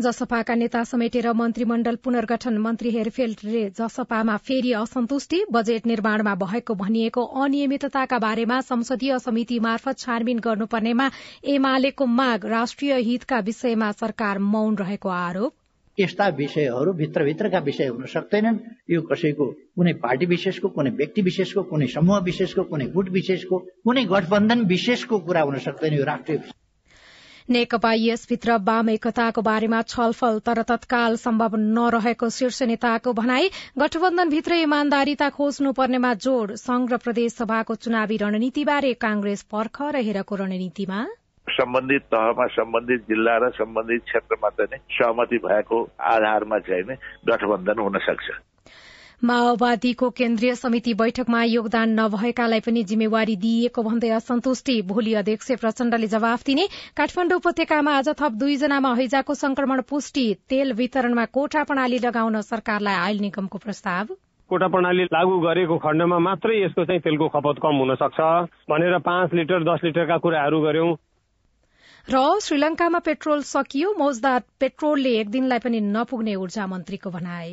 जसपाका नेता समेटेर मन्त्रीमण्डल पुनर्गठन मन्त्री हेरफेलले जसपामा फेरि असन्तुष्टि बजेट निर्माणमा भएको भनिएको अनियमितताका बारेमा संसदीय समिति मार्फत छानबिन गर्नुपर्नेमा एमालेको माग राष्ट्रिय हितका विषयमा सरकार मौन रहेको आरोप। यस्ता विषयहरू भित्रभित्रका विषय हुन सक्दैनन्। यो कसैको कुनै पार्टी विशेषको कुनै व्यक्ति विशेषको कुनै समूह विशेषको कुनै गुट विशेषको कुनै गठबन्धन विशेषको कुरा हुन सक्दैन यो राष्ट्रिय नेकपा यसभित्र वाम एकताको बारेमा छलफल तर तत्काल सम्भव नरहेको शीर्ष नेताको भनाई गठबन्धनभित्र इमान्दारिता खोज्नुपर्नेमा जोड़ संघ र प्रदेश सभाको चुनावी रणनीतिबारे कांग्रेस पर्ख रहेरको रणनीतिमा। सम्बन्धित तहमा सम्बन्धित जिल्ला र सम्बन्धित क्षेत्रमा चाहिँ सहमति भएको आधारमा चाहिँ गठबन्धन हुन सक्छ। माओवादीको केन्द्रीय समिति बैठकमा योगदान नभएकालाई पनि जिम्मेवारी दिइएको भन्दै असन्तुष्टि भोलि अध्यक्ष प्रचण्डले जवाफ दिने। काठमाडौँ उपत्यकामा आज थप दुईजनामा हैजाको संक्रमण पुष्टि। तेल वितरणमा कोठा प्रणाली लगाउन सरकारलाई आयल निगमको प्रस्ताव। कोटा प्रणाली लागू गरेको खण्डमा मात्रै यसको चाहिँ तेलको खपत कम हुन सक्छ भनेर पाँच लिटर दस लिटरका कुराहरू गर्यौं। र श्रीलंकामा पेट्रोल सकियो। मौजदार पेट्रोलले एक दिनलाई पनि नपुग्ने ऊर्जा मन्त्रीको भनाई।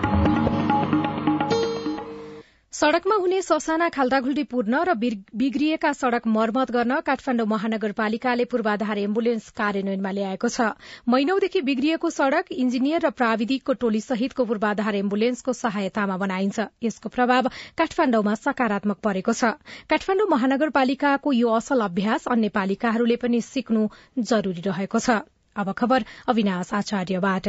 सड़कमा हुने ससाना खाल्डाखुल्डी पूर्ण र बिग्रिएका सड़क मर्मत गर्न काठमाडौँ महानगरपालिकाले पूर्वाधार एम्बुलेन्स कार्यान्वयनमा ल्याएको छ। महिनौदेखि बिग्रिएको सड़क इन्जिनियर र प्राविधिकको टोली सहितको पूर्वाधार एम्बुलेन्सको सहायतामा बनाइन्छ। यसको प्रभाव काठमाडौँमा सकारात्मक परेको छ। काठमाडौँ महानगरपालिकाको यो असल अभ्यास अन्य पालिकाहरूले पनि सिक्नु जरूरी रहेको छ। अब खबर अविनाश आचार्यबाट।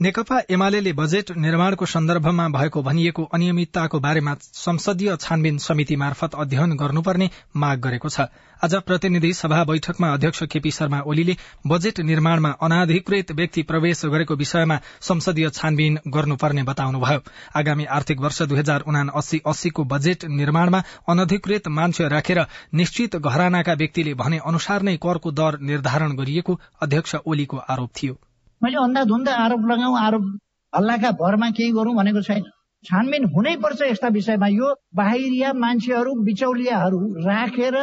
नेकपा एमाले बजेट निर्माणको सन्दर्भमा भएको भनिएको अनियमितताको बारेमा संसदीय छानबिन समिति मार्फत अध्ययन गर्नुपर्ने माग गरेको छ। आज प्रतिनिधि सभा बैठकमा अध्यक्ष केपी शर्मा ओलीले बजेट निर्माणमा अनाधिकृत व्यक्ति प्रवेश गरेको विषयमा संसदीय छानबिन गर्नुपर्ने बताउनुभयो। आगामी आर्थिक वर्ष दुई हजार उना अस्सी अस्सीको बजेट निर्माणमा अनधिकृत मान्छे राखेर निश्चित घरानाका व्यक्तिले भने अनुसार नै करको दर निर्धारण गरिएको अध्यक्ष ओलीको आरोप थियो। मैले अन्धाधुन्द आरोप लगाऊ आरोप हल्लाका भरमा केही गरौँ भनेको छैन। छानबिन हुनै पर्छ यस्ता विषयमा। यो बाहिरिया मान्छेहरू बिचौलियाहरू राखेर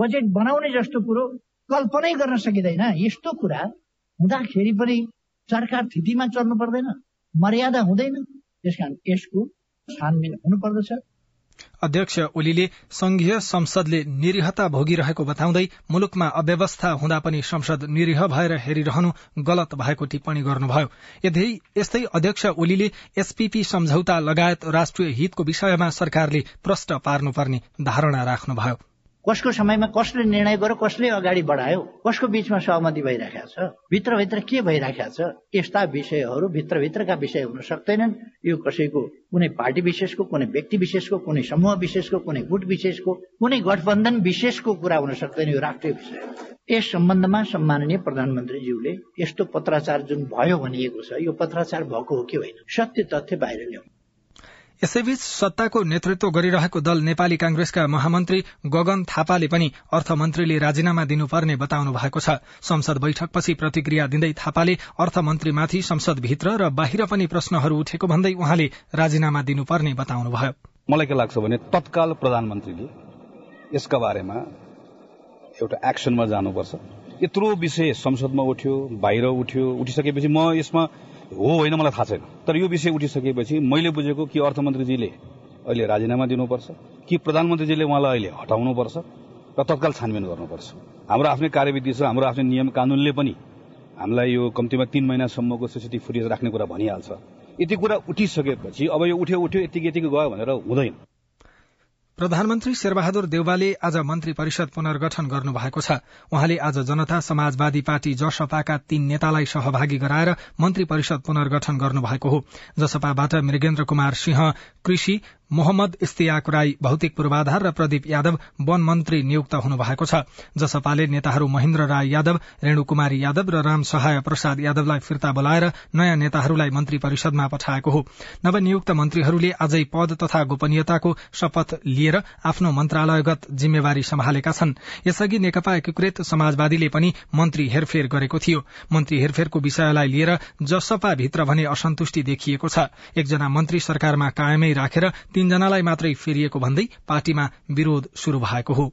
बजेट बनाउने जस्तो कुरो कल्पनै गर्न सकिँदैन। यस्तो कुरा हुँदाखेरि पनि सरकार स्थितिमा चल्नु पर्दैन मर्यादा हुँदैन। त्यस कारण यसको छानबिन हुनुपर्दछ। अध्यक्ष ओलीले संघीय संसदले निरीहता भोगिरहेको बताउँदै मुलुकमा अव्यवस्था हुँदा पनि संसद निरीह भएर हेरिरहनु गलत भएको टिप्पणी गर्नुभयो। यस्तै अध्यक्ष ओलीले एसपीपी सम्झौता लगायत राष्ट्रिय हितको विषयमा सरकारले प्रश्न पार्नुपर्ने धारणा राख्नुभयो। कसको समयमा कसले निर्णय गर्यो कसले अगाडि बढायो कसको बीचमा सहमति भइरहेको छ भित्रभित्र के भइरहेको छ यस्ता विषयहरू भित्रभित्रका विषय हुन सक्दैनन्। यो कसैको कुनै पार्टी विशेषको कुनै व्यक्ति विशेषको कुनै समूह विशेषको कुनै गुट विशेषको कुनै गठबन्धन विशेषको कुरा हुन सक्दैन यो राष्ट्रिय विषय यस सम्बन्धमा सम्माननीय प्रधानमन्त्रीज्यूले यस्तो पत्राचार जुन भयो भनिएको छ यो पत्राचार भएको हो कि होइन सत्य तथ्य बाहिर ल्याउनु। यसैबीच सत्ताको नेतृत्व गरिरहेको दल नेपाली कांग्रेसका महामन्त्री गगन थापाले पनि अर्थमन्त्रीले राजीनामा दिनुपर्ने बताउनु भएको छ। संसद बैठकपछि प्रतिक्रिया दिँदै थापाले अर्थमन्त्रीमाथि संसदभित्र र बाहिर पनि प्रश्नहरू उठेको भन्दै उहाँले राजीनामा दिनुपर्ने बताउनुभयो मलाई के लाग्छ भने तत्काल प्रधानमन्त्रीले यसका बारेमा एउटा एक्सनमा जानुपर्छ। यत्रो विषय संसदमा उठ्यो बाहिर उठ्यो उठिसकेपछि म यसमा हो होइन मलाई थाहा छैन। तर यो विषय उठिसकेपछि मैले बुझेको कि अर्थमन्त्रीजीले अहिले राजीनामा दिनुपर्छ कि प्रधानमन्त्रीजीले उहाँलाई अहिले हटाउनुपर्छ र तत्काल छानबिन गर्नुपर्छ। हाम्रो आफ्नै कार्यविधि छ हाम्रो आफ्नै नियम कानुनले पनि हामीलाई यो कम्तीमा तीन महिनासम्मको सिसिटिभी फुटेज राख्ने कुरा भनिहाल्छ। यति कुरा उठिसकेपछि अब यो उठ्यो उठ्यो यतिकै यतिकै गयो भनेर हुँदैन। प्रधानमन्त्री शेरबहादुर देउवाले आज मन्त्री परिषद पुनर्गठन गर्नु भएको छ। उहाँले आज जनता समाजवादी पार्टी जसपाका तीन नेतालाई सहभागी गराएर मन्त्री परिषद पुनर्गठन गर्नु भएको हो। जसपाबाट मृगेन्द्र कुमार सिंह कृषि मोहम्मद इस्तियाक राई भौतिक पूर्वाधार र प्रदीप यादव वन मन्त्री नियुक्त हुनु भएको छ। जसपाले नेताहरू महेन्द्र राय यादव रेणु कुमारी यादव र राम सहाय प्रसाद यादवलाई फिर्ता बोलाएर नयाँ नेताहरूलाई मन्त्री परिषदमा पठाएको हो। नवनियुक्त मन्त्रीहरूले आजै पद तथा गोपनीयताको शपथ लिएर आफ्नो मन्त्रालयगत जिम्मेवारी सम्हालेका छन्। यसअघि नेकपा एकीकृत समाजवादीले पनि मन्त्री हेरफेर गरेको थियो। मन्त्री हेरफेरको विषयलाई लिएर जसपा भित्र भने असन्तुष्टि देखिएको छ। एकजना मन्त्री सरकारमा कायमै राखेर तीनजनालाई मात्रै फेरिएको भन्दै पार्टीमा विरोध शुरू भएको हो।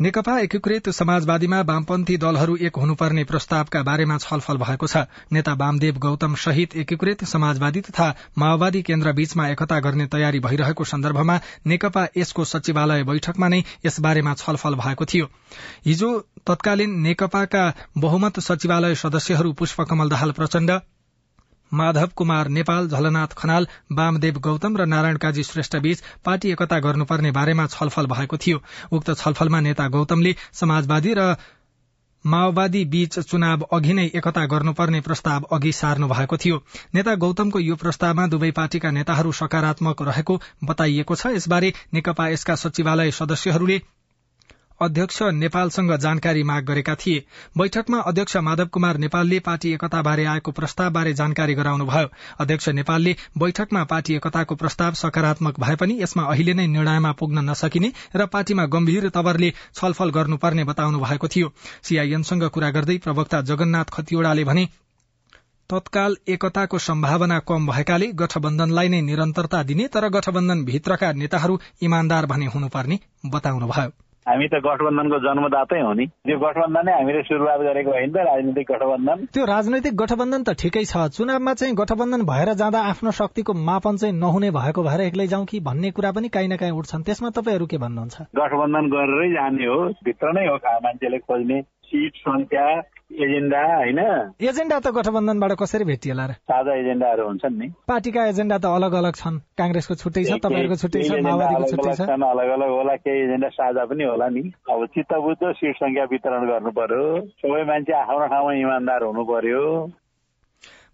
नेकपा एकीकृत समाजवादीमा वामपन्थी दलहरू एक हुनुपर्ने प्रस्तावका बारेमा छलफल भएको छ। नेता वामदेव गौतम सहित एकीकृत समाजवादी तथा माओवादी केन्द्र बीचमा एकता गर्ने तयारी भइरहेको सन्दर्भमा नेकपा यसको सचिवालय बैठकमा नै यसबारेमा छलफल भएको थियो। हिजो तत्कालीन नेकपाका बहुमत सचिवालय सदस्यहरू पुष्पकमल दाहाल प्रचण्ड माधव कुमार नेपाल झलनाथ खनाल वामदेव गौतम र नारायण काजी श्रेष्ठ बीच पार्टी एकता गर्नुपर्ने बारेमा छलफल भएको थियो। उक्त छलफलमा नेता गौतमले समाजवादी र माओवादी बीच चुनाव अघि नै एकता गर्नुपर्ने प्रस्ताव अघि सार्नु भएको थियो। नेता गौतमको यो प्रस्तावमा दुवै पार्टीका नेताहरू सकारात्मक रहेको बताइएको छ। यसबारे नेकपा यसका सचिवालय सदस्यहरूले अध्यक्ष नेपालसँग जानकारी माग गरेका थिए। बैठकमा अध्यक्ष माधव कुमार नेपालले पार्टी एकताबारे आएको प्रस्तावबारे जानकारी गराउनुभयो अध्यक्ष नेपालले बैठकमा पार्टी एकताको प्रस्ताव सकारात्मक भए पनि यसमा अहिले नै निर्णयमा पुग्न नसकिने र पार्टीमा गम्भीर तवरले छलफल गर्नुपर्ने बताउनु भएको थियो। सीआईएमसँग कुरा गर्दै प्रवक्ता जगन्नाथ खतिवड़ाले भने तत्काल एकताको सम्भावना कम भएकाले गठबन्धनलाई नै निरन्तरता दिने तर गठबन्धन भित्रका नेताहरू इमान्दार भने हुनुपर्ने बताउनुभयो हामी त गठबन्धनको जन्मदातै हो नि। यो गठबन्धनै हामीले सुरुवात गरेको होइन त राजनीतिक गठबन्धन। त्यो राजनैतिक गठबन्धन त ठिकै छ। चुनावमा चाहिँ गठबन्धन भएर जाँदा आफ्नो शक्तिको मापन चाहिँ नहुने भएको भएर एक्लै जाउँ कि भन्ने कुरा पनि काहीँ न काहीँ उठ्छन्। त्यसमा तपाईँहरू के भन्नुहुन्छ? गठबन्धन गरेरै जाने हो भित्र नै हो मान्छेले खोज्ने। सिट संख्या एजेन्डा होइन? एजेन्डा त गठबन्धनबाट कसरी भेटिएला र? साझा एजेन्डाहरू हुन्छन् नि। पार्टीका एजेन्डा त अलग अलग छन्। काङ्ग्रेसको छुट्टै छ तपाईँहरूको छुट्टै छ माओवादीको छुट्टै छ। अलग अलग होला केही एजेन्डा साझा पनि होला नि। अब चित्तबुद्ध सिट संख्या वितरण गर्नु पर्यो। सबै मान्छे आफ्नो ठाउँमा इमान्दार हुनु पर्यो।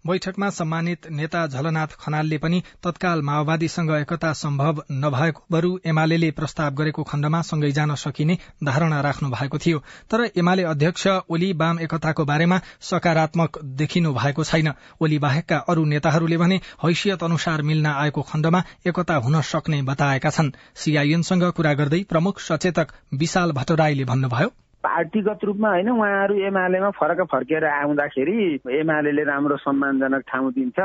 बैठकमा सम्मानित नेता झलनाथ खनालले पनि तत्काल माओवादीसँग एकता सम्भव नभएको बरू एमाले प्रस्ताव गरेको खण्डमा सँगै जान सकिने धारणा राख्नु भएको थियो। तर एमाले अध्यक्ष ओली वाम एकताको बारेमा सकारात्मक देखिनु भएको छैन। ओली बाहेकका अरू नेताहरूले भने हैसियत अनुसार मिल्न आएको खण्डमा एकता हुन सक्ने बताएका छन्। सीआईएनसँग कुरा गर्दै प्रमुख सचेतक विशाल भट्टराईले भन्नुभयो पार्टीगत रूपमा होइन उहाँहरू एमालेमा फरक फर्केर आउँदाखेरि एमाले राम्रो सम्मानजनक ठाउँ दिन्छ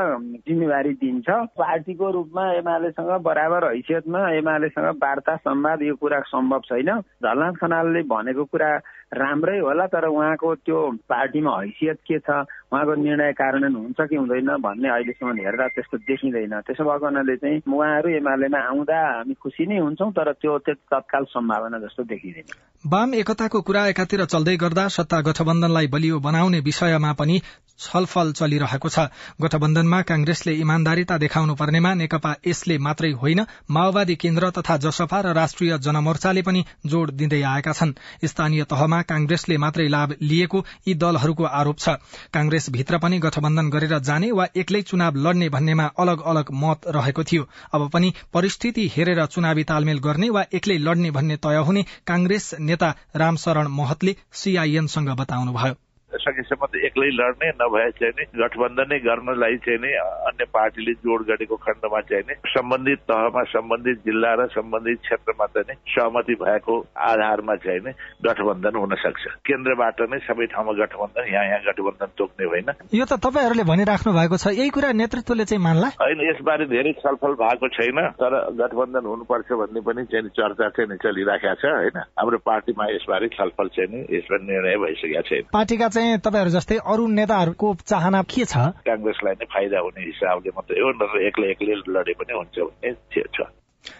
जिम्मेवारी दिन्छ। पार्टीको रूपमा एमालेसँग बराबर हैसियतमा एमालेसँग वार्ता संवाद यो कुरा सम्भव छैन। झलनाथ खनालले भनेको कुरा राम्रै होला तर उहाँको त्यो पार्टीमा हैसियत के छ उहाँको निर्णय कार्यान्वयन हुन्छ कि हुँदैन भन्ने अहिलेसम्म हेर्दा त्यस्तो देखिँदैन। त्यसो भएको हुनाले चाहिँ उहाँहरू एमालेमा आउँदा हामी खुसी नै हुन्छौँ तर त्यो तत्काल सम्भावना जस्तो देखिँदैन। वाम एकताको कुरा एकातिर चल्दै गर्दा सत्ता गठबन्धनलाई बलियो बनाउने विषयमा पनि छलफल चलिरहेको छ। गठबन्धनमा कांग्रेसले इमान्दारिता देखाउनु पर्नेमा नेकपा यसले मात्रै होइन माओवादी केन्द्र तथा जसपा र राष्ट्रिय जनमोर्चाले पनि जोड़ दिँदै आएका छन्। स्थानीय तहमा कांग्रेसले मात्रै लाभ लिएको यी दलहरूको आरोप छ। कांग्रेस भित्र पनि गठबन्धन गरेर जाने वा एक्लै चुनाव लड्ने भन्नेमा अलग अलग मत रहेको थियो। अब पनि परिस्थिति हेरेर चुनावी तालमेल गर्ने वा एक्लै लड्ने भन्ने तय हुने कांग्रेस नेता रामशरण महतले सीआईएनसँग बताउनुभयो। सकेसम्म त एक्लै लड्ने नभए चाहिँ नि गठबन्धनै गर्नलाई चाहिँ नि अन्य पार्टीले जोड गरेको खण्डमा चाहिँ नि सम्बन्धित तहमा सम्बन्धित जिल्ला र सम्बन्धित क्षेत्रमा चाहिँ नि सहमति भएको आधारमा चाहिँ नि गठबन्धन हुन सक्छ केन्द्रबाट नै सबै ठाउँमा गठबन्धन यहाँ यहाँ गठबन्धन तोक्ने होइन यो त तपाईँहरूले भनिराख्नु भएको छ यही कुरा नेतृत्वले चाहिँ मान्ला? होइन यसबारे धेरै छलफल भएको छैन तर गठबन्धन हुनुपर्छ भन्ने पनि चाहिँ चर्चा चाहिँ चलिराखेको छ होइन। हाम्रो पार्टीमा यसबारे छलफल चाहिँ नि यसमा निर्णय भइसकेको छैन। पार्टीका चाहिँ तपाईँहरू जस्तै अरू नेताहरूको चाहना के छ? काङ्ग्रेसलाई नै फाइदा हुने हिसाबले मात्रै हो नत्र एक्लै एक्लै लडे पनि हुन्छ भन्ने छ।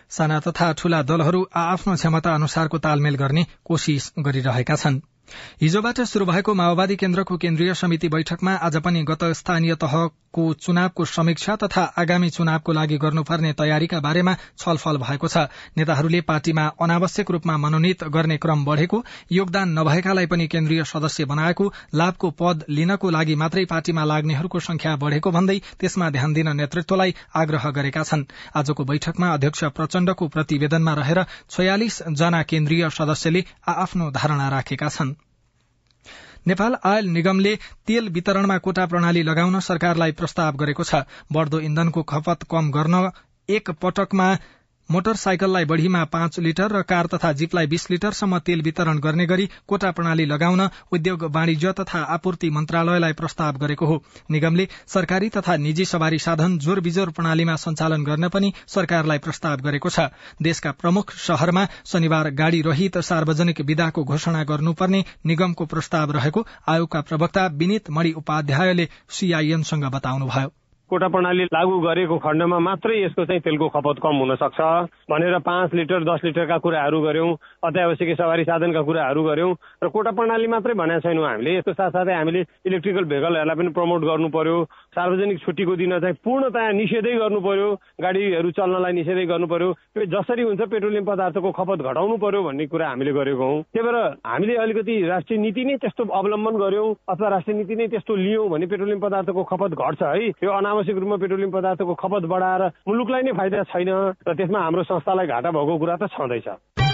साना तथा ठूला दलहरू आफ्नो क्षमता अनुसारको तालमेल गर्ने कोशिश गरिरहेका छन्। हिजोबाट शुरू भएको माओवादी केन्द्रको केन्द्रीय समिति बैठकमा आज पनि गत स्थानीय तहको चुनावको समीक्षा तथा आगामी चुनावको लागि गर्नुपर्ने तयारीका बारेमा छलफल भएको छ। नेताहरूले पार्टीमा अनावश्यक रूपमा मनोनित गर्ने क्रम बढ़ेको योगदान नभएकालाई पनि केन्द्रीय सदस्य बनाएको लाभको पद लिनको लागि मात्रै पार्टीमा लाग्नेहरूको संख्या बढ़ेको भन्दै त्यसमा ध्यान दिन नेतृत्वलाई आग्रह गरेका छन्। आजको बैठकमा अध्यक्ष प्रचण्डको प्रतिवेदनमा रहेर छयालिस जना केन्द्रीय सदस्यले आफ्नो धारणा राखेका छन्। नेपाल आयल निगमले तेल वितरणमा कोटा प्रणाली लगाउन सरकारलाई प्रस्ताव गरेको छ। बढ़दो इन्धनको खपत कम गर्न एक पटकमा मोटरसाइकललाई बढ़ीमा पाँच लिटर र कार तथा जीपलाई बीस लिटरसम्म तेल वितरण गर्ने गरी कोटा प्रणाली लगाउन उद्योग वाणिज्य तथा आपूर्ति मन्त्रालयलाई प्रस्ताव गरेको हो। निगमले सरकारी तथा निजी सवारी साधन जोर बिजोर प्रणालीमा सञ्चालन गर्न पनि सरकारलाई प्रस्ताव गरेको छ। देशका प्रमुख शहरमा शनिबार गाड़ी रहित सार्वजनिक विदाको घोषणा गर्नुपर्ने निगमको प्रस्ताव रहेको आयोगका प्रवक्ता विनित मणि उपाध्यायले सीआईएनसँग बताउनुभयो। कोटा प्रणाली लागू गरेको खण्डमा मात्रै यसको चाहिँ तेलको खपत कम हुन सक्छ। भनेर पाँच लिटर दस लिटरका कुराहरू गर्यौं अत्यावश्यक सवारी साधनका कुराहरू गर्यौं र कोटा प्रणाली मात्रै भनेको छैनौँ हामीले। यसको साथसाथै हामीले इलेक्ट्रिकल भेकलहरूलाई पनि प्रमोट गर्नु पर्यो। सार्वजनिक छुट्टीको दिन चाहिँ पूर्णतया निषेधै गर्नु पर्यो। गाडीहरू चल्नलाई निषेधै गर्नु पर्यो। जसरी हुन्छ पेट्रोलियम पदार्थको खपत घटाउनु पर्यो भन्ने कुरा हामीले गरेको हौ। त्यही भएर हामीले अलिकति राष्ट्रिय नीति नै त्यस्तो अवलम्बन गर्यौं अथवा राष्ट्रिय नीति नै त्यस्तो लियौं भने पेट्रोलियम पदार्थको खपत घट्छ है। यो अनावश्यक रूपमा पेट्रोलियम पदार्थको खपत बढाएर मुलुकलाई नै फाइदा छैन र त्यसमा हाम्रो संस्थालाई घाटा भएको कुरा त छँदैछ।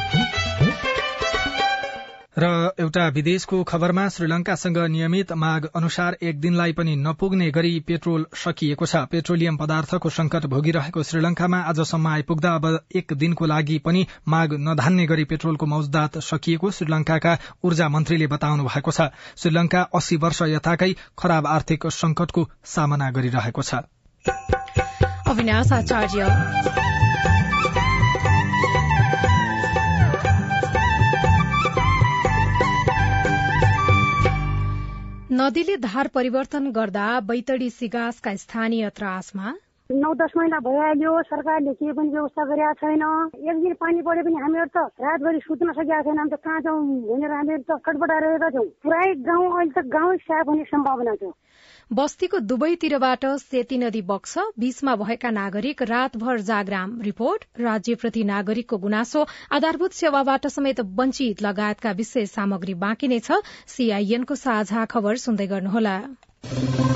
र एउटा विदेशको खबरमा श्रीलंकासँग नियमित माग अनुसार एक दिनलाई पनि नपुग्ने गरी पेट्रोल सकिएको छ। पेट्रोलियम पदार्थको संकट भोगिरहेको श्रीलंकामा आजसम्म आइपुग्दा अब एक दिनको लागि पनि माग नधान्ने गरी पेट्रोलको मौजदात सकिएको श्रीलंकाका ऊर्जा मन्त्रीले बताउनु भएको छ। श्रीलंका अस्सी वर्ष यताकै खराब आर्थिक संकटको सामना गरिरहेको छ। नदीले धार परिवर्तन गर्दा बैतडी सिगासका स्थानीय त्रासमा? नौ दस महिना भइहाल्यो सरकारले केही पनि व्यवस्था गरेका छैन। एक दिन पानी पऱ्यो पनि हामीहरू त रातभरि सुत्न सकेका छैन हामी त कहाँ जाउँ भनेर हामीहरू त खटपटाइरहेका छौँ पुरै गाउँ अहिले त गाउँ साफ हुने सम्भावना छ बस्तीको दुवैतिरबाट सेती नदी बग्छ। बीचमा भएका नागरिक रातभर जागराम। रिपोर्ट राज्यप्रति नागरिकको गुनासो आधारभूत सेवाबाट समेत वञ्चित लगायतका विशेष सामग्री बाँकी नै छ। सीआईएनको साझा खबर सुन्दै गर्नुहोला।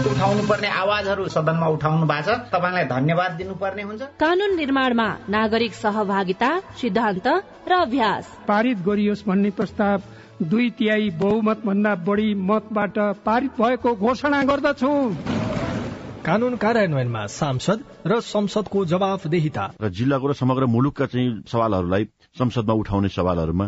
उठाउनु पर्ने आवाजहरू सदनमा उठाउनु भएको छ। तपाईँलाई धन्यवाद दिनुपर्ने हुन्छ। कानून निर्माणमा नागरिक सहभागिता सिद्धान्त र अभ्यास। पारित गरियोस् भन्ने प्रस्ताव दुई तिहाई बहुमत भन्दा बढी मतबाट पारित भएको घोषणा गर्दछु। कानून कार्यान्वयनमा सांसद र संसदको जवाफदेहिता। र जिल्लाको र समग्र मुलुकका चाहिँ सवालहरूलाई संसदमा उठाउने सवालहरूमा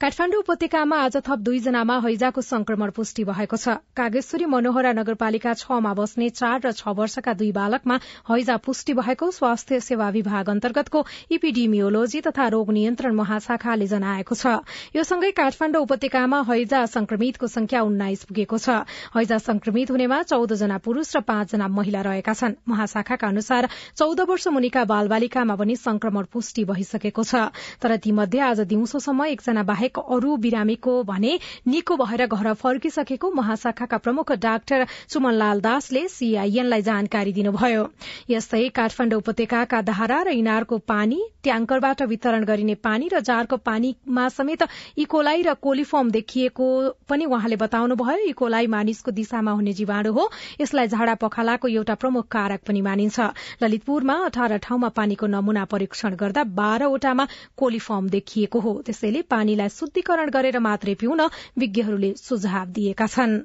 काठमाडौँ उपत्यकामा आज थप दुईजनामा हैजाको संक्रमण पुष्टि भएको छ। कागेश्वरी मनोहरा नगरपालिका छमा बस्ने चार र छ वर्षका दुई बालकमा हैजा पुष्टि भएको स्वास्थ्य सेवा विभाग अन्तर्गतको इपिडिमियोलोजी तथा रोग नियन्त्रण महाशाखाले जनाएको छ। यो सँगै काठमाडौँ उपत्यकामा हैजा संक्रमितको संख्या उन्नाइस पुगेको छ। हैजा संक्रमित हुनेमा चौध जना पुरूष र पाँचजना महिला रहेका छन्। महाशाखाका अनुसार चौध वर्ष मुनिका बालबालिकामा पनि संक्रमण पुष्टि भइसकेको छ। तर तीमध्ये आज दिउँसोसम्म एकजना बाहेक अरू बिरामीको भने निको भएर घर फर्किसकेको महाशाखाका प्रमुख डाक्टर सुमनलाल दासले सीआईएनलाई जानकारी दिनुभयो। यस्तै काठमाडौँ उपत्यकाका धारा र इनारको पानी ट्याङ्करबाट वितरण गरिने पानी र जारको पानीमा समेत इकोलाई र कोलिफर्म देखिएको पनि उहाँले बताउनुभयो। इकोलाई मानिसको दिशामा हुने जीवाणु हो। यसलाई झाडा पखालाको एउटा प्रमुख कारक पनि मानिन्छ। ललितपुरमा अठार ठाउँमा पानीको नमूना परीक्षण गर्दा बाह्रवटामा कोलिफर्म देखिएको हो। त्यसैले पानीलाई शुद्धिकरण गरेर मात्रै पिउन विज्ञहरूले सुझाव दिएका छन्।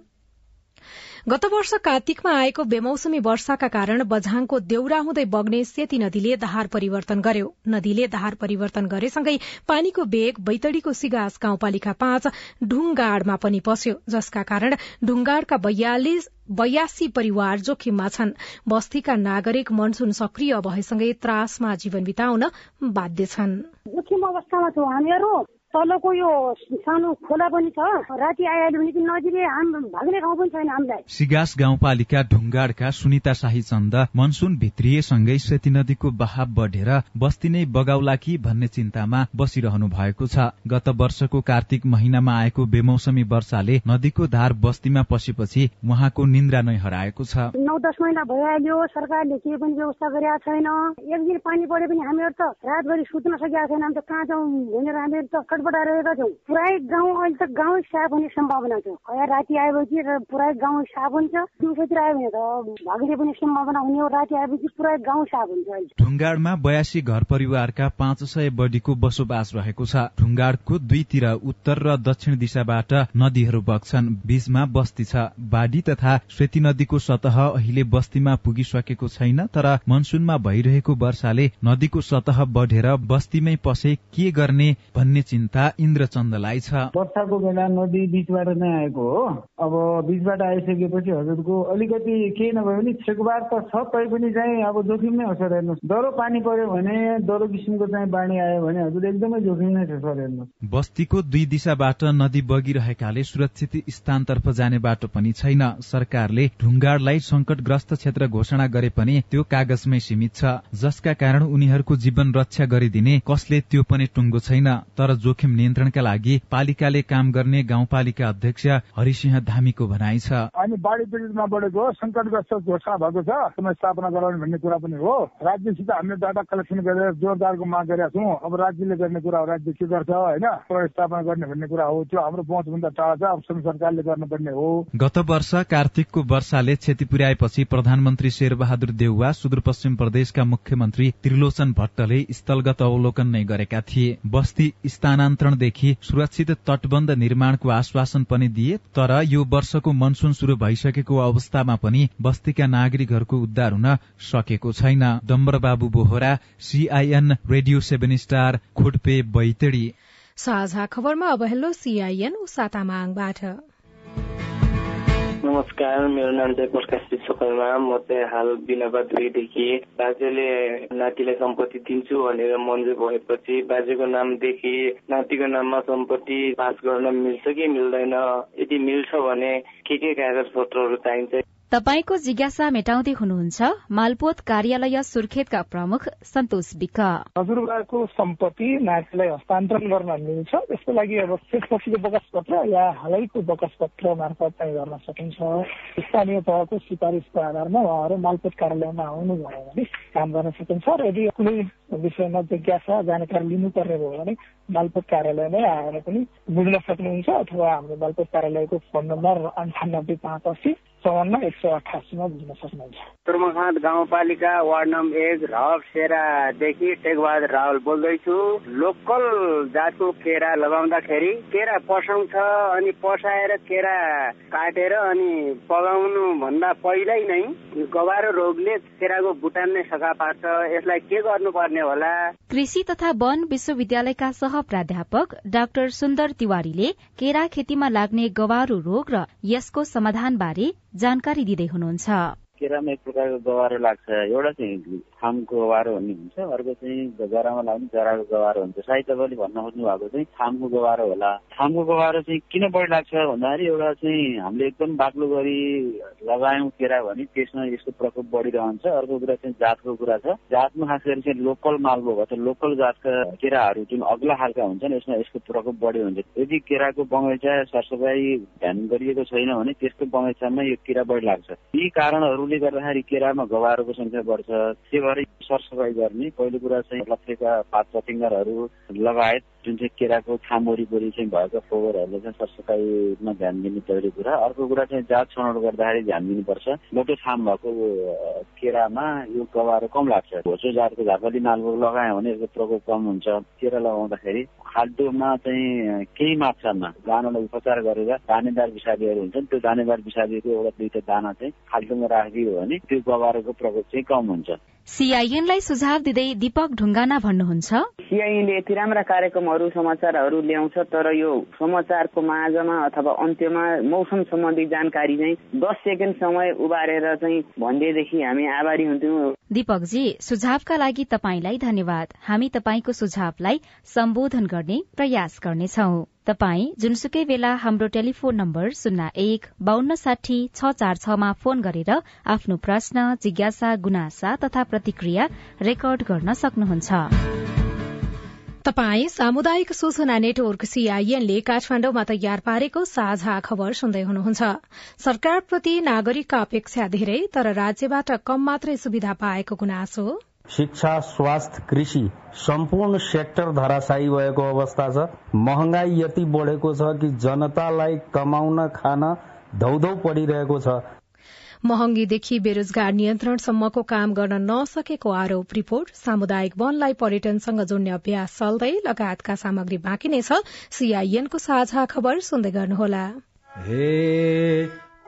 गत वर्ष कार्तिकमा आएको बेमौसमी वर्षाका कारण बझाङको देउरा हुँदै बग्ने सेती नदीले धार परिवर्तन गर्यो। नदीले धार परिवर्तन गरेसँगै पानीको बेग बैतडीको सिगास गाउँपालिका पाँच ढुङ्गाडमा पनि पस्यो जसका कारण ढुङ्गाडका बयालिस बयासी परिवार जोखिममा छन्। बस्तीका नागरिक मनसुन सक्रिय भएसँगै त्रासमा जीवन बिताउन बाध्य छन्। तलको यो सानो खोला पनि छ। राति आइहाल्यो भने नजिकै भाग्ने ठाउँ पनि छैन हामीलाई। सिगास गाउँपालिका ढुङ्गाडका सुनिता शाही चन्द मनसुन भित्रिएसँगै सेती नदीको बहाव बढेर बस्ती नै बगाउला कि भन्ने चिन्तामा बसिरहनु भएको छ। गत वर्षको कार्तिक महिनामा आएको बेमौसमी वर्षाले नदीको धार बस्तीमा पसेपछि उहाँको निन्द्रा नै हराएको छ। नौ दस महिना भइहाल्यो सरकारले केही पनि व्यवस्था गरेका छैन। एक दिन पानी परे पनि हामीहरू त रातभरि सुत्न सकेका छैन। त कहाँ जाउँ भनेर हामीहरू त छटपटाइरहेका छौँ। पुरै गाउँ अहिले त गाउँ साफ हुने सम्भावना छ। खया राति आएपछि पुरै गाउँ साफ हुन्छ। दिउँसोतिर आयो भने त भाग्ने पनि सम्भावना हुने हो। राति आएपछि पुरै गाउँ साफ हुन्छ अहिले। ढुङ्गाडमा बयासी घर परिवारका पाँच सय बढीको बसोबास रहेको छ। ढुङ्गाडको दुईतिर उत्तर र दक्षिण दिशाबाट नदीहरू बग्छन्। बीचमा बस्ती छ। बाढी तथा श्वेती नदीको सतह अहिले बस्तीमा पुगिसकेको छैन तर मनसुनमा भइरहेको वर्षाले नदीको सतह बढेर बस्तीमै पसे के गर्ने भन्ने चिन्ता इन्द्रचन्दलाई छ। वर्षाको बेला नदी बीचबाट नै आएको हो। अब बीचबाट आइसकेपछि हजुरको अलिकति केही नभए पनि छेकबार त छ तै पनि चाहिँ अब जोखिम नै हो सर हेर्नुहोस्। डह्रो पानी पर्यो भने डह्रो किसिमको चाहिँ बाढी आयो भने हजुर एकदमै जोखिम नै छ सर हेर्नुहोस्। बस्तीको दुई दिशाबाट नदी बगिरहेकाले सुरक्षित स्थानतर्फ जाने बाटो पनि छैन। सरकारले ढुङ्गाडलाई संकटग्रस्त क्षेत्र घोषणा गरे पनि त्यो कागजमै सीमित छ। जसका कारण उनीहरूको जीवन रक्षा गरिदिने कसले त्यो पनि टुङ्गो छैन। तर जोखिम नियन्त्रणका लागि पालिकाले काम गर्ने गाउँपालिका अध्यक्ष हरिसिंह धामीको भनाइ छ। अनि बाढी पीडितमा बढेको संकटग्रस्त घोषणा भएको छ। स्थापना गराउने भन्ने कुरा पनि हो। राज्यसित हामीले डाटा कलेक्सन गरेर जोरदारको माग गरेका छौँ। अब राज्यले गर्ने कुरा हो राज्य के गर्छ होइन? स्थापना गर्ने भन्ने कुरा हो। त्यो हाम्रो पहुँचभन्दा टाढा छ। अब सरकारले गर्नुपर्ने हो। गत वर्ष कार्तिकको वर्षाले क्षति पुर्याएपछि प्रधानमन्त्री शेरबहादुर देउवा सुदूरपश्चिम प्रदेशका मुख्यमन्त्री त्रिलोचन भट्टले स्थलगत अवलोकन नै गरेका थिए। बस्ती स्थानान्तरणदेखि सुरक्षित तटबन्ध निर्माणको आश्वासन पनि दिए तर यो वर्षको मनसुन शुरू भइसकेको अवस्थामा पनि बस्तीका नागरिकहरूको उद्धार हुन सकेको छैन। Dambar Babu Bohara CIN radio seven star Khotpe Baitadi. साझा खबरमा अब हेलो सीआईएन नमस्कार मेरो नाम चाहिँ प्रकाश विश्वकर्मा म चाहिँ हाल बिनाबा दुईदेखि बाजेले नातिलाई सम्पत्ति दिन्छु भनेर मन्जुर भएपछि बाजेको नामदेखि नातिको नाममा सम्पत्ति पास गर्न मिल्छ कि मिल्दैन? यदि मिल्छ भने के के कागज पत्रहरू चाहिन्छ? तपाईँको जिज्ञासा मेटाउँदै हुनुहुन्छ मालपोत कार्यालय सुर्खेतका प्रमुख सन्तोष विक हजुरबाको सम्पत्ति नातिलाई हस्तान्तरण गर्न मिल्छ त्यसको लागि अब त्यसपछिको बकस पत्र या हालैको बकस पत्र मार्फत चाहिँ गर्न सकिन्छ। स्थानीय तहको सिफारिसको आधारमा उहाँहरू मालपोत कार्यालयमा आउनुभयो भने काम गर्न सकिन्छ। र यदि कुनै विषयमा जिज्ञासा जानकारी लिनुपर्ने भयो भने मालपोत कार्यालयमै आएर पनि बुझ्न सक्नुहुन्छ अथवा हाम्रो मालपोत कार्यालयको फोन नम्बर अन्ठानब्बे पाँच असी चौवन्न एक सय अठासीमा बुझ्न सक्नुहुन्छ। तुर्मखाँद गाउँपालिका वार्ड नम्बर एक रहब सेरादेखि टेकबहादुर रावल बोल्दैछु। लोकल जातको केरा लगाउँदाखेरि केरा पसाउँछ अनि पसाएर केरा काटेर अनि पगाउनु भन्दा पहिल्यै नै गवारो रोगले केराको बुटान नै सखा पार्छ। यसलाई के गर्नुपर्ने होला? कृषि तथा वन विश्वविद्यालयका सह प्राध्यापक डाक्टर सुन्दर तिवारीले केरा खेतीमा लाग्ने गवारो रोग र यसको समाधान बारे जानकारी दिँदै हुनुहुन्छ। केरामा एक प्रकारको गवारो लाग्छ एउटा चाहिँ थामको गवारो भन्ने हुन्छ। अर्को चाहिँ जरामा लाग्ने जराको गवारो हुन्छ। सायद तपाईँले भन्न खोज्नु भएको चाहिँ थामको गवारो होला। थामको गवारो चाहिँ किन बढी लाग्छ भन्दाखेरि एउटा चाहिँ हामीले एकदम बाक्लो गरी लगायौँ केरा भने त्यसमा यसको प्रकोप बढिरहन्छ। अर्को कुरा चाहिँ जातको कुरा छ। जातमा खास गरी चाहिँ लोकल मालको भन्छ लोकल जातका केराहरू जुन अग्ला खालका हुन्छन् यसमा यसको प्रकोप बढी हुन्छ। यदि केराको बगैँचा सरसफाइ ध्यान गरिएको छैन भने त्यसको बगैँचामा यो किरा बढी लाग्छ। यी कारणहरूले गर्दाखेरि केरामा गवारोको संख्या बढ्छ। त्यो भएर सरसफाइ गर्ने। पहिलो कुरा चाहिँ लक्ष्यका पात पतिङ्गरहरू लगायत जुन चाहिँ केराको थाम वरिपरि चाहिँ भएका फोहोरहरूले चाहिँ सरसफाइमा ध्यान दिने पहिलो कुरा। अर्को कुरा चाहिँ जात छनौट गर्दाखेरि ध्यान दिनुपर्छ। मोटो थाम भएको केरामा यो गवारो कम लाग्छ। होचो जातको झापली नालको लगायो भने यसको प्रकोप कम हुन्छ। केरा लगाउँदाखेरि खाल्टोमा चाहिँ केही मात्रामा दानालाई उपचार गरेर दानेदार विषादीहरू हुन्छन्। त्यो दानेदार विषादीको एउटा दुईटा दाना चाहिँ खाल्टोमा राखिदियो भने त्यो गवारोको प्रकोप चाहिँ कम हुन्छ। सीआईएनलाई सुझाव दिँदै दीपक ढुङ्गाना भन्नुहुन्छ। सीआईएनले यति राम्रा कार्यक्रमहरू समाचारहरू ल्याउँछ तर यो समाचारको माझमा अथवा अन्त्यमा मौसम सम्बन्धी जानकारी चाहिँ दस सेकेन्ड समय उबारेर चाहिँ भनिदिएदेखि हामी आभारी हुन्थ्यौँ। दीपकजी सुझावका लागि तपाईँलाई धन्यवाद। हामी तपाईँको सुझावलाई सम्बोधन गर्ने प्रयास गर्नेछौ। तपाई जुनसुकै बेला हाम्रो टेलिफोन नम्बर शून्य एक बान्न साठी छ चार छमा फोन गरेर आफ्नो प्रश्न जिज्ञासा गुनासा तथा प्रतिक्रिया रेकर्ड गर्न सक्नुहुन्छ। तपाई सामुदायिक सूचना नेटवर्क सीआईएनले काठमाण्डुमा तयार पारेको साझा खबर सुन्दै हुनुहुन्छ। सरकारप्रति नागरिकका अपेक्षा धेरै तर राज्यबाट कम मात्रै सुविधा पाएको गुनासो। शिक्षा स्वास्थ्य कृषि सम्पूर्ण सेक्टर धराशायी भएको अवस्था छ। महँगाई यति बढेको छ कि जनतालाई कमाउन खान धौधौ परिरहेको छ। महँगीदेखि बेरोजगार नियन्त्रणसम्मको काम गर्न नसकेको आरोप रिपोर्ट। सामुदायिक वनलाई पर्यटनसँग जोड्ने अभ्यास चल्दै लगायतका सामग्री बाँकी नै छ। सीआईएनको साझा खबर सुन्दै गर्नुहोला।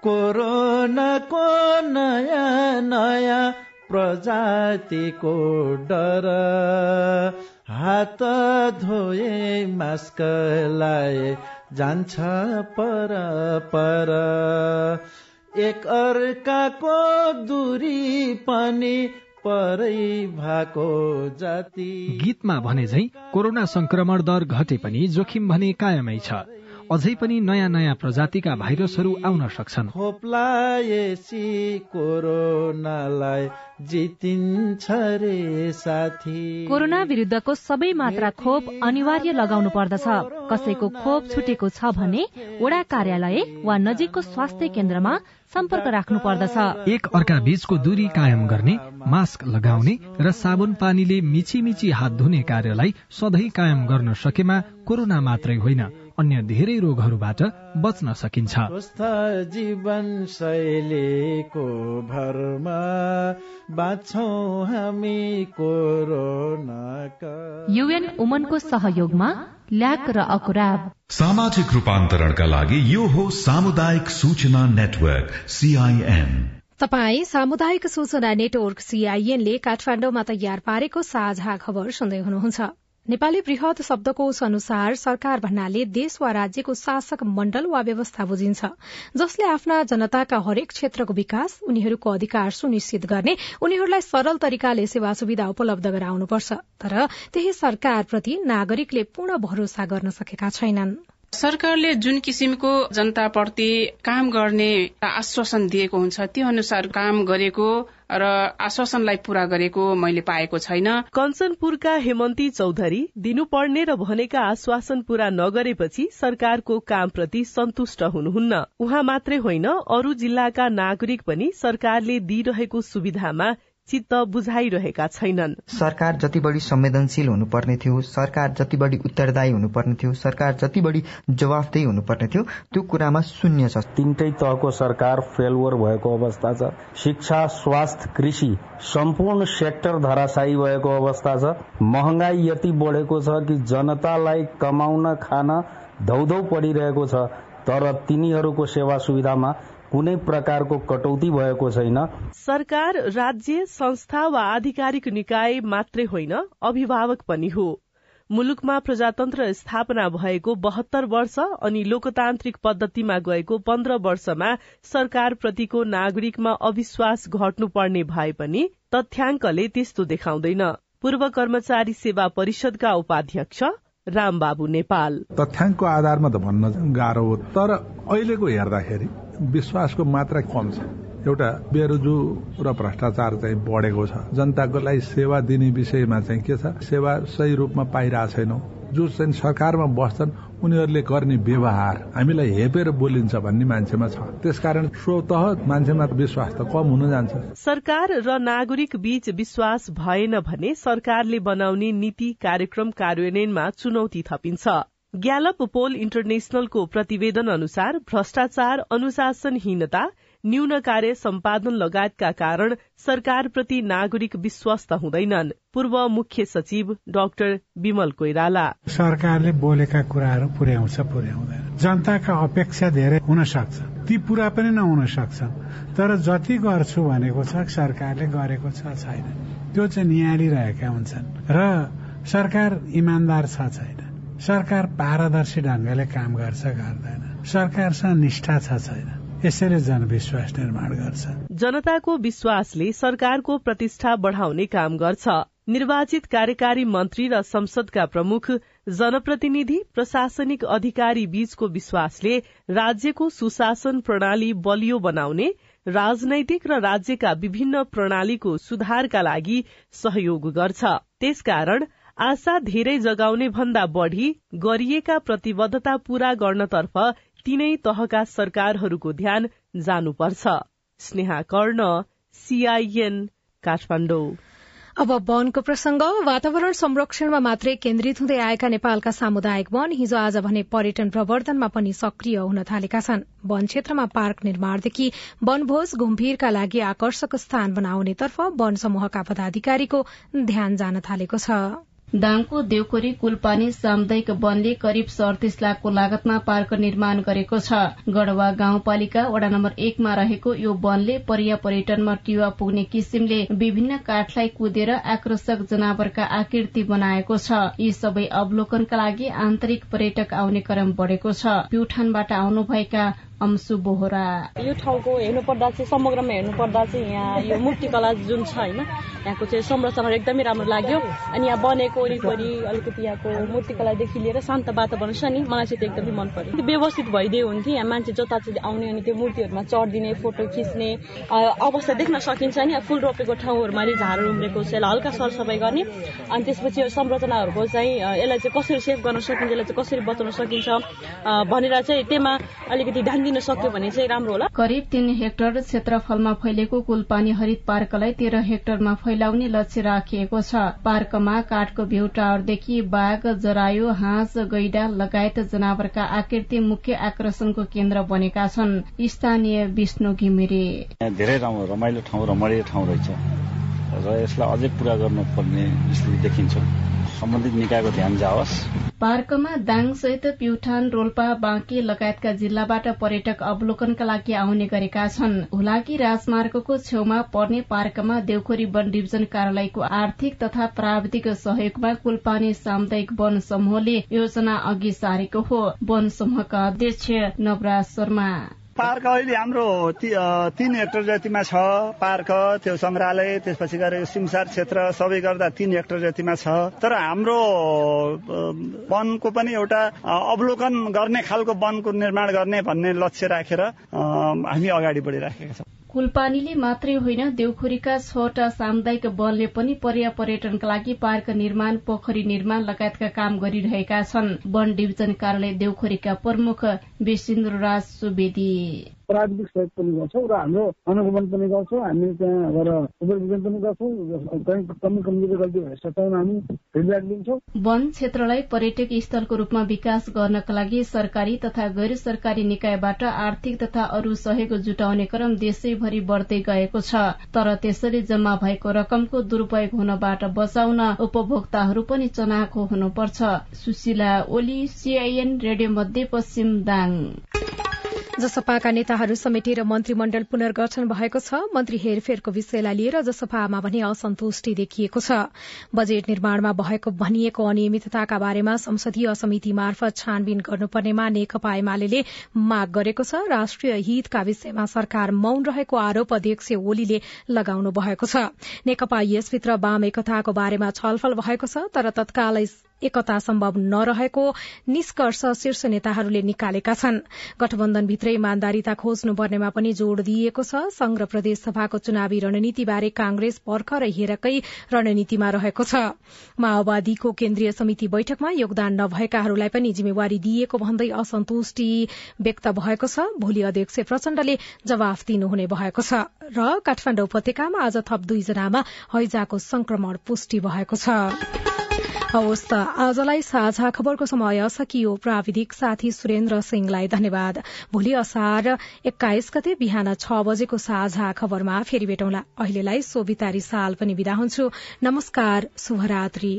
कोरोनाको नयाँ नयाँ प्रजातिको डर। हात धोए मास्क लाए जान्छ पर पर। एक अर्काको दूरी पनि परै भएको जाति। गीतमा भने झै कोरोना संक्रमण दर घटे पनि जोखिम भने कायमै छ। अझै पनि नयाँ नयाँ प्रजातिका भाइरसहरू आउन सक्छन्। खोप्लाएसी कोरोनालाई जितिन्छ रे साथी। कोरोना विरुद्धको सबै मात्रा खोप अनिवार्य लगाउनु पर्दछ। कसैको खोप छुटेको छ भने वडा कार्यालय वा नजिकको स्वास्थ्य केन्द्रमा सम्पर्क राख्नु पर्दछ एक अर्का बीचको दूरी कायम गर्ने मास्क लगाउने र साबुन पानीले मिची मिची हात धुने कार्यलाई सधैँ कायम गर्न सकेमा कोरोना मात्रै होइन। अन्य धेरै रोगहरूबाट बच्न सकिन्छ। स्वस्थ जीवन शैलीको भरमा बाँच्छौ हामी कोरोनाका। युएन उमनको सहयोगमा ल्याक र अकुराब। सामाजिक रूपान्तरणका लागि यो हो सामुदायिक सूचना नेटवर्क सीआईएन तपाई सामुदायिक सूचना नेटवर्क सीआईएनले काठमाण्डुमा तयार पारेको साझा खबर सुन्दै हुनुहुन्छ। नेपाली वृहत शब्दकोश अनुसार सरकार भन्नाले देश वा राज्यको शासक मण्डल वा व्यवस्था बुझिन्छ जसले आफ्ना जनताका हरेक क्षेत्रको विकास उनीहरूको अधिकार सुनिश्चित गर्ने उनीहरूलाई सरल तरिकाले सेवा सुविधा उपलब्ध गराउनुपर्छ। तर त्यही सरकारप्रति नागरिकले पूर्ण भरोसा गर्न सकेका छैनन्। सरकारले जुन किसिमको जनताप्रति काम गर्ने आश्वासन दिएको हुन्छ त्यो अनुसार काम गरेको र आश्वासनलाई पूरा गरेको मैले पाएको छैन। कञ्चनपुरका हेमन्ती चौधरी दिनुपर्ने र भनेका आश्वासन पूरा नगरेपछि सरकारको कामप्रति सन्तुष्ट हुनुहुन्न। उहाँ मात्रै होइन अरू जिल्लाका नागरिक पनि सरकारले दिइरहेको सुविधामा चित्त बुझाइरहेका छैनन्। सरकार जति बढी संवेदनशील हुनुपर्ने थियो सरकार जति बढी उत्तरदायी हुनुपर्ने थियो सरकार जति बढी जवाफदेही हुनुपर्ने थियो त्यो कुरामा शून्य छ। तीनटै तहको सरकार फेलवर भएको अवस्था छ। शिक्षा स्वास्थ्य कृषि सम्पूर्ण सेक्टर धराशायी भएको अवस्था छ। महँगाई यति बढेको छ कि जनतालाई कमाउन खान धौधौ पडिरहेको छ। तर तिनीहरूको सेवा सुविधामा कुनै प्रकारको कटौती भएको छैन। सरकार राज्य संस्था वा आधिकारिक निकाय मात्रै होइन अभिभावक पनि हो। मुलुकमा प्रजातन्त्र स्थापना भएको बहत्तर वर्ष अनि लोकतान्त्रिक पद्धतिमा गएको पन्ध्र वर्षमा सरकारप्रतिको नागरिकमा अविश्वास घट्नुपर्ने भए पनि तथ्याङ्कले त्यस्तो देखाउँदैन। पूर्व कर्मचारी सेवा परिषदका उपाध्यक्ष रामबाबु नेपाल। तथ्याङ्कको आधारमा त भन्न गाह्रो हो तर अहिलेको हेर्दाखेरि विश्वासको मात्रा कम छ। एउटा बेरोजु र भ्रष्टाचार चाहिँ बढेको छ। जनताको लागि सेवा दिने विषयमा चाहिँ के छ? सेवा सही रूपमा पाइरहेको छैनौ जो चाहिँ सरकारमा बस्छन् उनीहरूले गर्ने व्यवहार हामीलाई हेपेर बोलिन्छ भन्ने मान्छेमा छ। त्यसकारण स्वत मान्छेमा विश्वास त कम हुन जान्छ। सरकार र नागरिक बीच विश्वास भएन भने सरकारले बनाउने नीति कार्यक्रम कार्यान्वयनमा चुनौती थपिन्छ। ग्यालप पोल इन्टरनेशनलको प्रतिवेदन अनुसार भ्रष्टाचार अनुशासनहीनता न्यून कार्य सम्पादन लगायतका कारण सरकारप्रति नागरिक विश्वस्त हुँदैनन्। पूर्व मुख्य सचिव डाक्टर विमल कोइराला। सरकारले बोलेका कुराहरू पुर्याउँछ पुर्याउँदैन। जनताका अपेक्षा धेरै हुन सक्छ ती पूरा पनि नहुन सक्छ तर जति गर्छु भनेको छ सरकारले गरेको छ छैन। त्यो चाहिँ निहालिरहेका हुन्छन्। र सरकार इमान्दार छ छैन। सरकार पारदर्शी ढंगले काम गर्छ गर्दैन। सरकारसँग निष्ठा छ छैन। यसैले जनविश्वास निर्माण गर्छ। जनताको विश्वासले सरकारको प्रतिष्ठा बढ़ाउने काम गर्छ। निर्वाचित कार्यकारी मन्त्री र संसदका प्रमुख जनप्रतिनिधि प्रशासनिक अधिकारी बीचको विश्वासले राज्यको सुशासन प्रणाली बलियो बनाउने राजनैतिक र राज्यका विभिन्न प्रणालीको सुधारका लागि सहयोग गर्छ। त्यसकारण आशा धेरै जगाउने भन्दा बढ़ी गरिएका प्रतिबद्धता पूरा गर्नतर्फ तीनै तहका सरकारहरूको ध्यान जानुपर्छ। स्नेहा कर्ण सीआईएन काठमाडौँ। अब वनको प्रसंग वातावरण संरक्षणमा मात्रै केन्द्रित हुँदै आएका नेपालका सामुदायिक वन हिजो आज भने पर्यटन प्रवर्धनमा पनि सक्रिय हुन थालेका छन्। वन क्षेत्रमा पार्क निर्माणदेखि वनभोज घुमभिरका लागि आकर्षक स्थान बनाउनेतर्फ वन समूहका पदाधिकारीको ध्यान जान थालेको छ। दाङको देवकोरी कुलपानी सामुदायिक वनले करिब सडतिस लाखको लागतमा पार्क निर्माण गरेको छ। गढ़वा गाउँपालिका वडा नम्बर एकमा रहेको यो वनले परिया पर्यटनमा टिवा पुग्ने किसिमले विभिन्न काठलाई कुदेर आकर्षक जनावरका आकृति बनाएको छ। यी सबै अवलोकनका लागि आन्तरिक पर्यटक आउने क्रम बढ़ेको छ। प्युठानबाट आउनुभएका अंशु बोहरा। यो ठाउँको हेर्नु पर्दा चाहिँ समग्रमा हेर्नु पर्दा चाहिँ यहाँ यो मूर्तिकला जुन छ होइन यहाँको चाहिँ संरचना एकदमै राम्रो लाग्यो। अनि यहाँ बनेको वरिपरि अलिकति यहाँको मूर्तिकलादेखि लिएर शान्त वातावरण छ नि मलाई चाहिँ एकदमै मन पर्यो। व्यवस्थित भइदियो हुन्थ्यो यहाँ मान्छे जता चाहिँ आउने अनि त्यो मूर्तिहरूमा चढिदिने फोटो खिच्ने अवस्था देख्न सकिन्छ नि। फुल रोपेको ठाउँहरूमा अलि झार उम्रेको यसलाई हल्का सरसफाई गर्ने। अनि त्यसपछि यो संरचनाहरूको चाहिँ यसलाई चाहिँ कसरी सेभ गर्न सकिन्छ यसलाई चाहिँ कसरी बचाउन सकिन्छ भनेर चाहिँ त्यसमा अलिकति ध्यान दिन सक्यो भने चाहिँ राम्रो होला। करिब तीन हेक्टर क्षेत्रफलमा फैलेको कुलपानी हरित पार्कलाई तेह्र हेक्टरमा फैलाउने लक्ष्य राखिएको छ। पार्कमा काठको भ्यू टावरदेखि बाघ जरायो हाँस गैडा लगायत जनावरका आकृति मुख्य आकर्षणको केन्द्र बनेका छन्। स्थानीय विष्णु घिमिरे। धेरै रमाइलो ठाउँ रमणीय ठाउँ रहेछ। र यसलाई अझै पूरा गर्नुपर्ने स्थिति देखिन्छ। सम्बन्धित निकायको ध्यान जाओस्। पार्कमा दाङ सहित प्युठान रोल्पा बाँके लगायतका जिल्लाबाट पर्यटक अवलोकनका लागि आउने गरेका छन्। हुलाकी राजमार्गको छेउमा पर्ने पार्कमा देउखोरी वन डिभिजन कार्यालयको आर्थिक तथा प्राविधिक सहयोगमा कुलपानी सामुदायिक वन समूहले योजना अघि सारेको हो। वन समूहका अध्यक्ष नवराज शर्मा। पार्क अहिले हाम्रो तीन हेक्टर जतिमा छ पार्क त्यो संग्रहालय त्यसपछि गएर सिमसार क्षेत्र सबै गर्दा तीन हेक्टर जतिमा छ। तर हाम्रो वनको पनि एउटा अवलोकन गर्ने खालको वनको निर्माण गर्ने भन्ने लक्ष्य राखेर हामी अगाडि बढिराखेका छौँ। कुलपानीले मात्रै होइन देउखोरीका छवटा सामुदायिक वनले पनि पर्या पर्यटनका लागि पार्क निर्माण पोखरी निर्माण लगायतका काम गरिरहेका छन्। वन डिभिजन कार्यालय देउखोरीका प्रमुख विशिन्द्र सुवेदी। प्राविधिक सहयोग पनि गर्छौँ र हाम्रो अनुगमन पनि गर्छौँ। हामी त्यहाँ गएर सुपरभिजन पनि गर्छौँ। कमी कमजोरी गल्ती भएछ त्यहाँ हामी फिडब्याक दिन्छौँ वन क्षेत्रलाई पर्यटक स्थलको रूपमा विकास गर्नका लागि सरकारी तथा गैर सरकारी निकायबाट आर्थिक तथा अरू सहयोग जुटाउने क्रम देशैभरि बढ्दै गएको छ। तर त्यसरी जम्मा भएको रकमको दुरूपयोग हुनबाट बचाउन उपभोक्ताहरू पनि चनाखो हुनुपर्छ। Sushila Oli CIN radio Madhyapashchim Dang. जसपाका नेताहरू समेटेर मन्त्रीमण्डल पुनर्गठन भएको छ मन्त्री हेरफेरको विषयलाई लिएर जसपामा भने असन्तुष्टि देखिएको छ। बजेट निर्माणमा भएको भनिएको अनियमितताका बारेमा संसदीय समिति मार्फत छानबिन गर्नुपर्नेमा नेकपा एमाले माग गरेको छ। राष्ट्रिय हितका विषयमा सरकार मौन रहेको आरोप अध्यक्ष ओलीले लगाउनु भएको छ। नेकपा यसभित्र वाम एकताको बारेमा छलफल भएको छ तर तत्काल एकता सम्भव नरहेको निष्कर्ष शीर्ष नेताहरूले निकालेका छन्। गठबन्धनभित्रै इमान्दारिता खोज्नुपर्नेमा पनि जोड़ दिइएको छ। संघ र प्रदेश सभाको चुनावी रणनीतिबारे कांग्रेस भर्खरै हेरकै रणनीतिमा रहेको छ। माओवादीको केन्द्रीय समिति बैठकमा योगदान नभएकाहरूलाई पनि जिम्मेवारी दिइएको भन्दै असन्तुष्टि व्यक्त भएको छ। भोलि अध्यक्ष प्रचण्डले जवाफ दिनुहुने भएको छ र काठमाडौँ उपत्यकामा आज थप दुईजनामा हैजाको संक्रमण पुष्टि भएको छ। हवस् त आजलाई साझा खबरको समय सकियो। प्राविधिक साथी सुरेन्द्र सिंहलाई धन्यवाद। भोलि असार एक्काइस गते बिहान छ बजेको साझा खबरमा फेरि भेटौँला। अहिलेलाई सोभितारी साल पनि विदा हुन्छु। नमस्कार शुभरात्री।